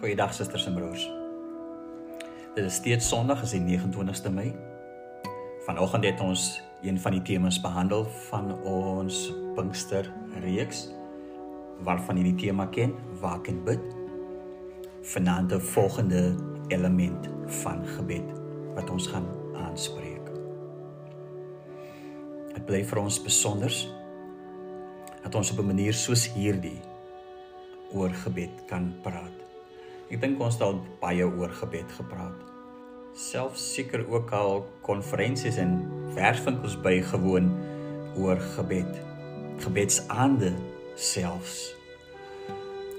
Goeiedag susters en broers. Dit is steeds Sondag, is die 29ste Mei. Vanoggend het ons een van die temas behandel van ons Pinkster reeks waarvan jy die tema ken, waak en bid. Vanaand 'n volgende element van gebed wat ons gaan aanspreek. Dit bly vir ons besonder dat ons op 'n manier soos hierdie oor gebed kan praat. Ek dink ons het al baie oor gebed gepraat. Selfs seker ook al konferensies en werkswinkels bygewoon oor gebed. Gebedsaande selfs.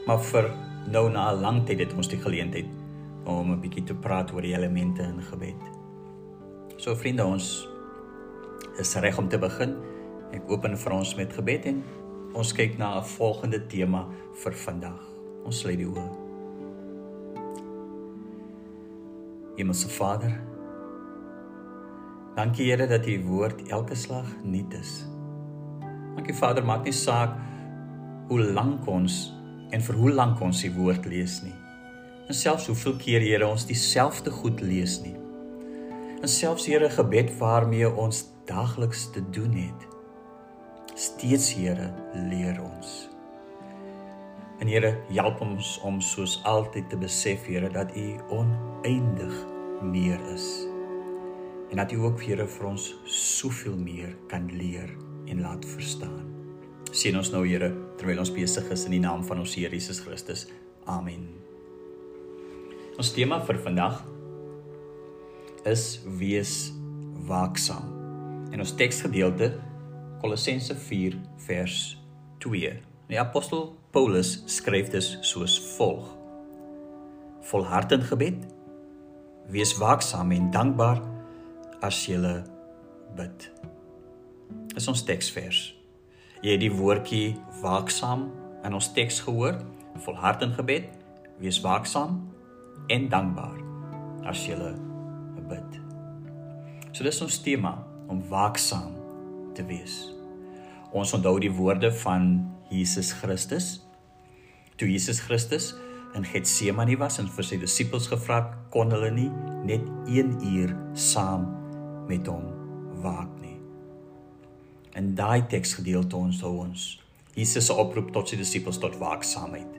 Maar vir nou na 'n lang tyd het ons die geleentheid om 'n bietjie te praat oor die elemente in gebed. So vriende, ons is reg om te begin. Ek open vir ons met gebed en ons kyk na 'n volgende tema vir vandag. Ons sluit die oë. Hemelse Vader, dankie Here dat U woord elke slag nuut is. Dankie Vader, maak nie saak hoe lank ons en vir hoe lank ons die woord lees nie. En selfs hoeveel keer Here ons dieselfde goed lees nie. En selfs Here gebed waarmee ons daagliks te doen het. Steeds Here leer ons. En Here, help ons om soos altyd te besef, Here, dat U oneindig meer is. En dat U ook Here vir ons soveel meer kan leer en laat verstaan. Sien ons nou, Here, terwyl ons besig is in die naam van ons Here Jesus Christus. Amen. Ons tema vir vandag is wees waaksaam. En ons teksgedeelte Kolossense 4 vers 2. Die apostel Paulus skryf dit soos volg: Volhard in gebed, wees waaksaam en dankbaar as jy bid. Dis ons teksvers. Jy het die woordjie waaksaam in ons teks gehoor. Volhard in gebed, wees waaksaam en dankbaar as jy bid. So dis ons tema om waaksaam te wees. Ons onthou die woorde van Jesus Christus. Toe Jesus Christus in Getsemane was en vir sy disippels gevra het, kon hulle nie net 1 uur saam met hom waak nie. In daai teksgedeelte ons hou ons Jesus se oproep tot sy disippels tot waaksaamheid.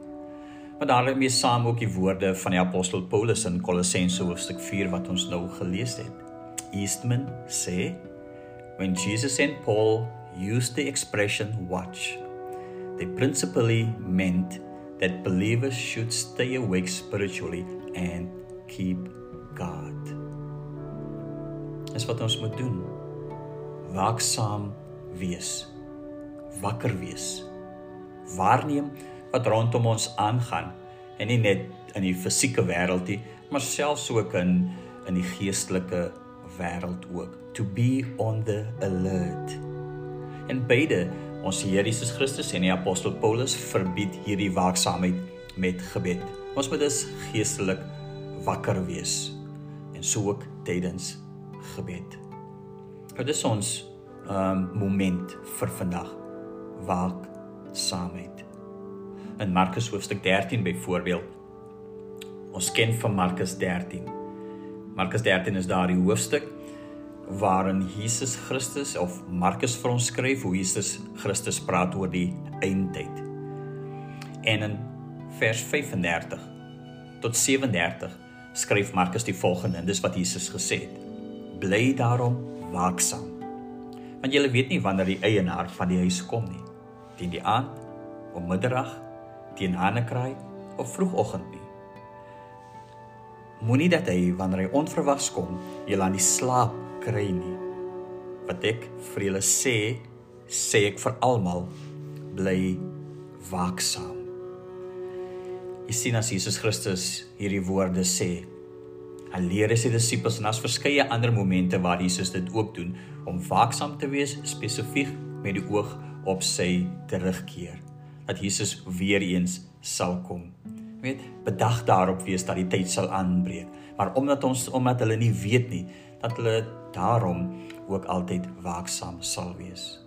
Maar daarmee saam ook die woorde van die apostel Paulus in Kolossense hoofstuk 4 wat ons nou gelees het. Eastman sê when Jesus and Paul used the expression watch they principally meant that believers should stay awake spiritually and keep God. Dis wat ons moet doen. Waaksaam wees. Wakker wees. Waarneem wat rondom ons aangaan en nie net in die fisieke wêreld nie, maar selfs ook in in die geestelike wêreld ook. To be on the alert. En beide Ons Here Jesus Christus en die apostel Paulus verbied hierdie waaksaamheid met gebed. Ons moet dus geestelik wakker wees en so ook tydens gebed. Dit is ons um moment vir vandag waaksaamheid. In Markus hoofstuk 13 byvoorbeeld. Ons ken van Markus 13. Markus 13 is daardie hoofstuk waarin Jesus Christus of Markus vir ons skryf hoe Jesus Christus praat oor die eindtyd. En in vers 35 tot 37 skryf Markus die volgende en dis wat Jesus gesê het: Bly daarom waaksaam. Want jy weet nie wanneer die eienaar van die huis kom nie. Teen die aand, om middag, teen hanekraai of vroegoggend nie. Moenie dat hy wanneer hy onverwags kom, jy laat die slaap kry nie. Wat ek vir julle sê, sê ek vir almal bly waaksaam. Jy sien as Jesus Christus hierdie woorde sê, hy leer sy disippels en as verskeie ander momente waar Jesus dit ook doen om waaksaam te wees spesifiek met die oog op sy terugkeer dat Jesus weer eens sal kom. Jy weet, bedag daarop wees dat die tyd sal aanbreek, maar omdat ons omdat hulle nie weet nie dat hulle daarom ook altyd waaksaam sal wees.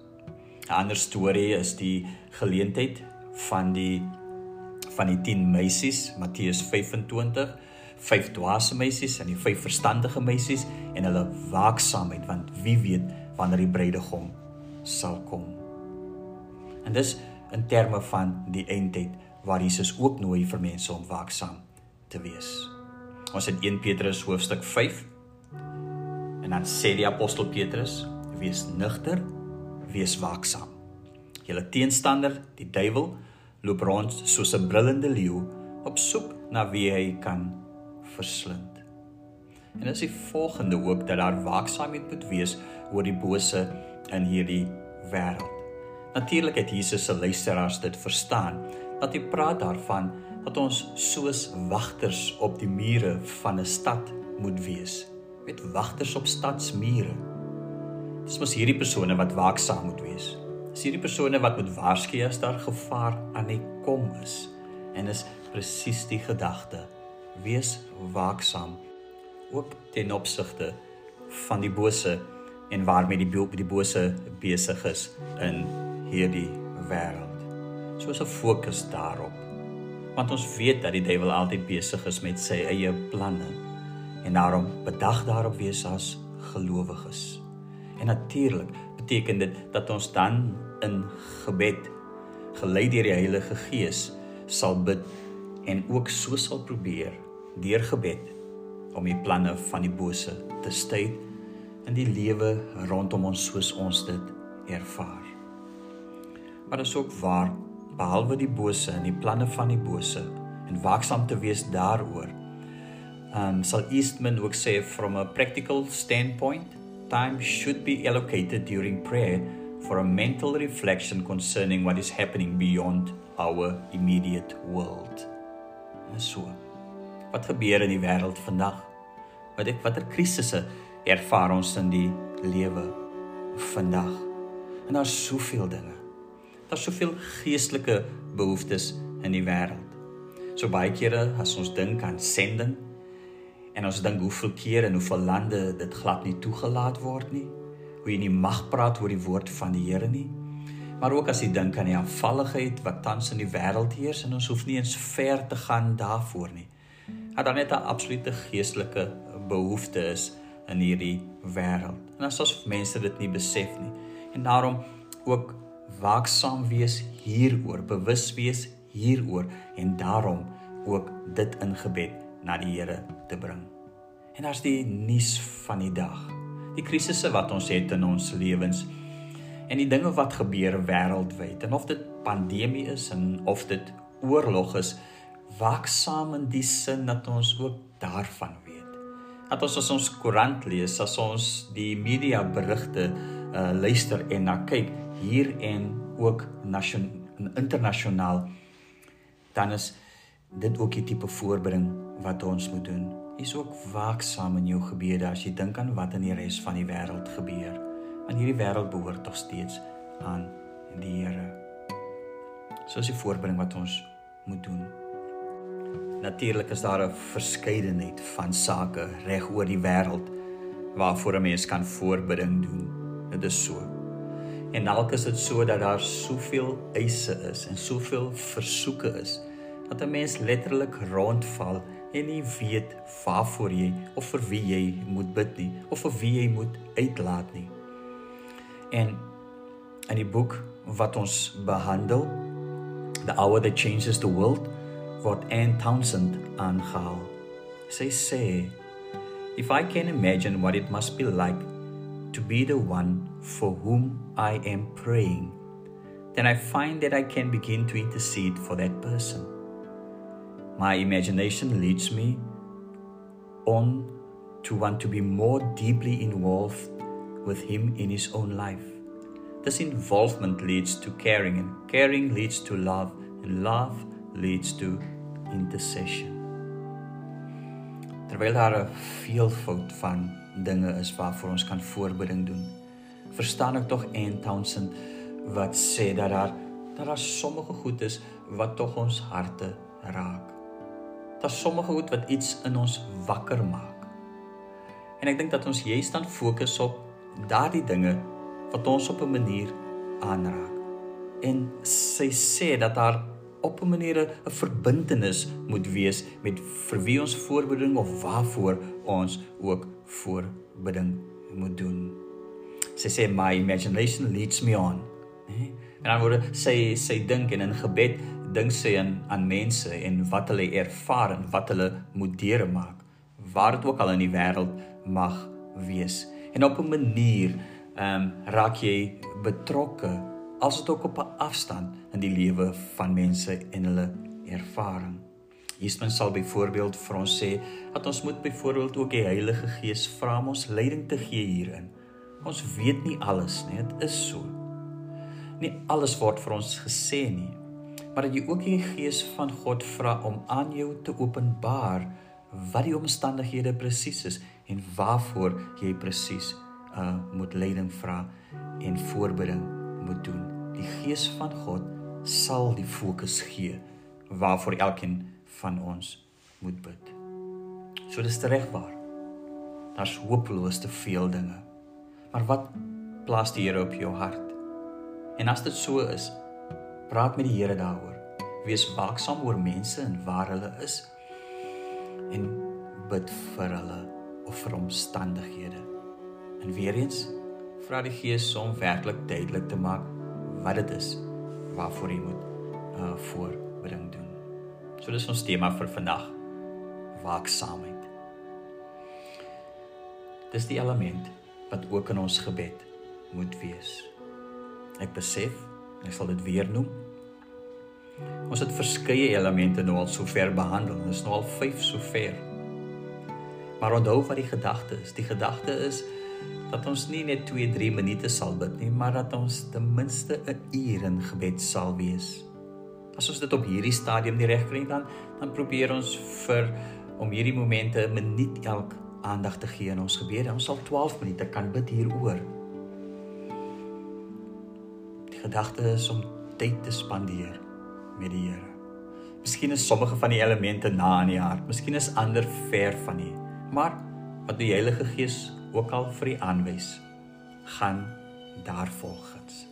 'n Ander storie is die geleentheid van die van die 10 meisies, Matteus 25, vyf dwaase meisies en die vyf verstandige meisies en hulle waaksaamheid want wie weet wanneer die bruidegom sal kom. En dis in terme van die eindtyd waar Jesus ook nooi vir mense om waaksaam te wees. Ons het 1 Petrus hoofstuk 5 en dan sê die apostel Petrus: "Wees nugter, wees waaksaam." Julle teenstander, die duiwel, loop rond soos 'n brullende leeu op soek na wie hy kan verslind. En dis die volgende ook dat daar waaksaamheid moet wees oor die bose in hierdie wêreld. Natuurlik het Jesus se luisteraars dit verstaan dat hy praat daarvan dat ons soos wagters op die mure van 'n stad moet wees. Met wagters op stadsmure. Dis mos hierdie persone wat waaksaam moet wees. Dis hierdie persone wat moet waarsku as daar gevaar aan die kom is. En is presies die gedagte wees waaksaam ook ten opsigte van die bose en waarmee die die bose besig is in hierdie wêreld. So is 'n fokus daarop. Want ons weet dat die duiwel altyd besig is met sy eie planne en daarom bedag daarop wees as gelowiges. En natuurlik beteken dit dat ons dan in gebed gelei deur die Heilige Gees sal bid en ook so sal probeer deur gebed om die planne van die bose te stry in die lewe rondom ons soos ons dit ervaar. Maar dit is ook waar behalwe die bose en die planne van die bose en waaksaam te wees daaroor. Um sal Eastman ook sê from a practical standpoint, time should be allocated during prayer for a mental reflection concerning what is happening beyond our immediate world. En so wat gebeur in die wêreld vandag? Wat ek watter krisisse ervaar ons in die lewe vandag? En daar's soveel dinge. Daar's soveel geestelike behoeftes in die wêreld. So baie kere as ons dink aan sending en ons dink hoeveel kere en hoeveel lande dit glad nie toegelaat word nie, hoe jy nie mag praat oor die woord van die Here nie. Maar ook as jy dink aan die afvalligheid wat tans in die wêreld heers en ons hoef nie eens ver te gaan daarvoor nie dat daar net 'n absolute geestelike behoefte is in hierdie wêreld. En as ons mense dit nie besef nie en daarom ook waaksaam wees hieroor, bewus wees hieroor en daarom ook dit in gebed na die Here te bring. En daar's die nuus van die dag. Die krisisse wat ons het in ons lewens en die dinge wat gebeur wêreldwyd en of dit pandemie is en of dit oorlog is, waaksaam in die sin dat ons ook daarvan weet. Dat ons as ons koerant lees, as ons die media berigte uh, luister en na kyk hier en ook nasionaal internasionaal dan is dit ook die tipe voorbereiding wat ons moet doen. Is ook waaksaam in jou gebede as jy dink aan wat in die res van die wêreld gebeur. Want hierdie wêreld behoort tog steeds aan die Here. So is die voorbereiding wat ons moet doen. Natuurlik is daar 'n verskeidenheid van sake reg oor die wêreld waarvoor 'n mens kan voorbereiding doen. Dit is so. En alk is dit so dat daar soveel eise is en soveel versoeke is dat 'n mens letterlik rondval en nie weet waarvoor jy of vir wie jy moet bid nie of vir wie jy moet uitlaat nie. En in die boek wat ons behandel, The Hour That Changes the World, word Anne Townsend aangehaal. Sy sê, "If I can imagine what it must be like to be the one for whom I am praying, then I find that I can begin to intercede for that person. My imagination leads me on to want to be more deeply involved with him in his own life. This involvement leads to caring, and caring leads to love, and love leads to intercession. Terwyl daar 'n veelvoud van dinge is waarvoor ons kan voorbereiding doen, verstaan ek tog Anne Townsend wat sê dat daar dat daar sommige goed is wat tog ons harte raak. Daar sommige goed wat iets in ons wakker maak. En ek dink dat ons juist dan fokus op daardie dinge wat ons op 'n manier aanraak. En sy sê dat daar op 'n manier 'n verbintenis moet wees met vir wie ons voorbeding of waarvoor ons ook voorbeding moet doen. Sy sê my imagination leads me on. Nee? En dan word sy sy dink en in gebed dink sy aan aan mense en wat hulle ervaar en wat hulle moet deurmaak waar dit ook al in die wêreld mag wees. En op 'n manier ehm um, raak jy betrokke as dit ook op 'n afstand in die lewe van mense en hulle ervaring. Jesusen sal byvoorbeeld vir ons sê dat ons moet byvoorbeeld ook die Heilige Gees vra om ons leiding te gee hierin. Ons weet nie alles nie, dit is so. Nie alles word vir ons gesê nie. Maar dat jy ook die Gees van God vra om aan jou te openbaar wat die omstandighede presies is en waarvoor jy presies uh moet leiding vra en voorbereiding moet doen. Die Gees van God sal die fokus gee waarvoor elkeen van ons moet bid. So dis regbaar. Daar's hopeloos te veel dinge. Maar wat plaas die Here op jou hart? En as dit so is, praat met die Here daaroor. Wees waaksaam oor mense en waar hulle is en bid vir hulle of vir omstandighede. En weer eens vra die Gees om werklik duidelik te maak wat dit is waarvoor jy moet uh voorbring doen. So dis ons tema vir vandag. Waaksaamheid. Dis die element wat ook in ons gebed moet wees. Ek besef, ek sal dit weer noem. Ons het verskeie elemente nou al sover behandel. Ons is nou al 5 sover. Maar onthou wat die gedagte is. Die gedagte is dat ons nie net 2, 3 minute sal bid nie, maar dat ons ten minste 'n uur in gebed sal wees. As ons dit op hierdie stadium nie reg kry dan dan probeer ons vir om hierdie momente 'n minuut elk aandag te gee in ons gebede. Ons sal 12 minute kan bid hieroor. Die gedagte is om tyd te spandeer met die Here. Miskien is sommige van die elemente na in die hart, miskien is ander ver van U. Maar wat die Heilige Gees ook al vir U aanwys, gaan daar volgens.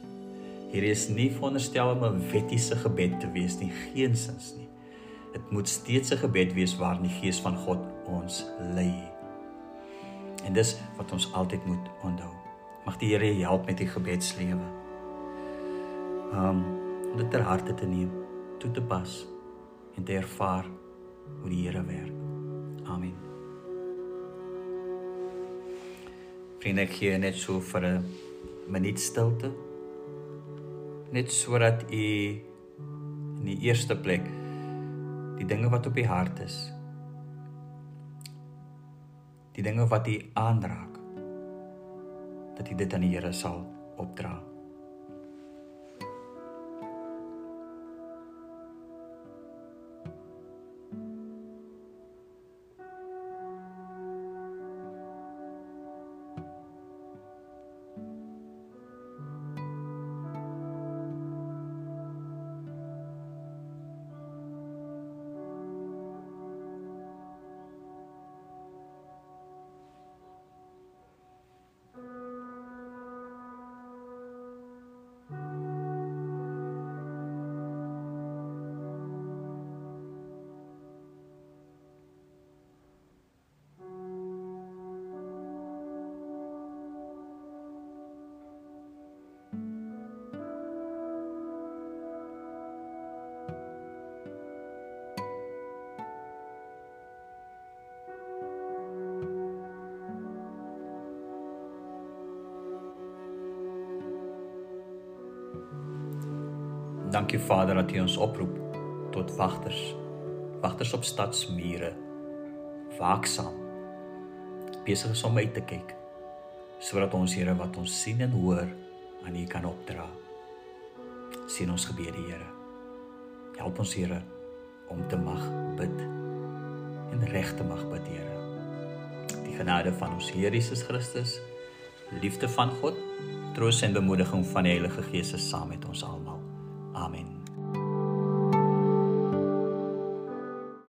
Hier is nie veronderstel om 'n wettiese gebed te wees nie, geensins nie. Dit moet steeds 'n gebed wees waarin die Gees van God ons lei. En dis wat ons altyd moet onthou. Mag die Here help met die gebedslewe. Um om dit ter harte te neem toe te pas en te ervaar hoe die Here werk. Amen. Vriende, ek gee net so vir 'n minuut stilte. Net sodat u in die eerste plek die dinge wat op u hart is, die dinge wat u aanraak, dat u dit aan die Here sal opdra. Dankie Vader dat U ons oproep tot wagters. Wagters op stadsmure. Waaksaam. Besig is om uit te kyk sodat ons Here wat ons sien en hoor aan U kan opdra. Sien ons gebede, Here. Help ons Here om te mag bid en reg te mag bid, Here. Die genade van ons Here Jesus Christus, liefde van God, troos en bemoediging van die Heilige Gees is saam met ons almal. Amen.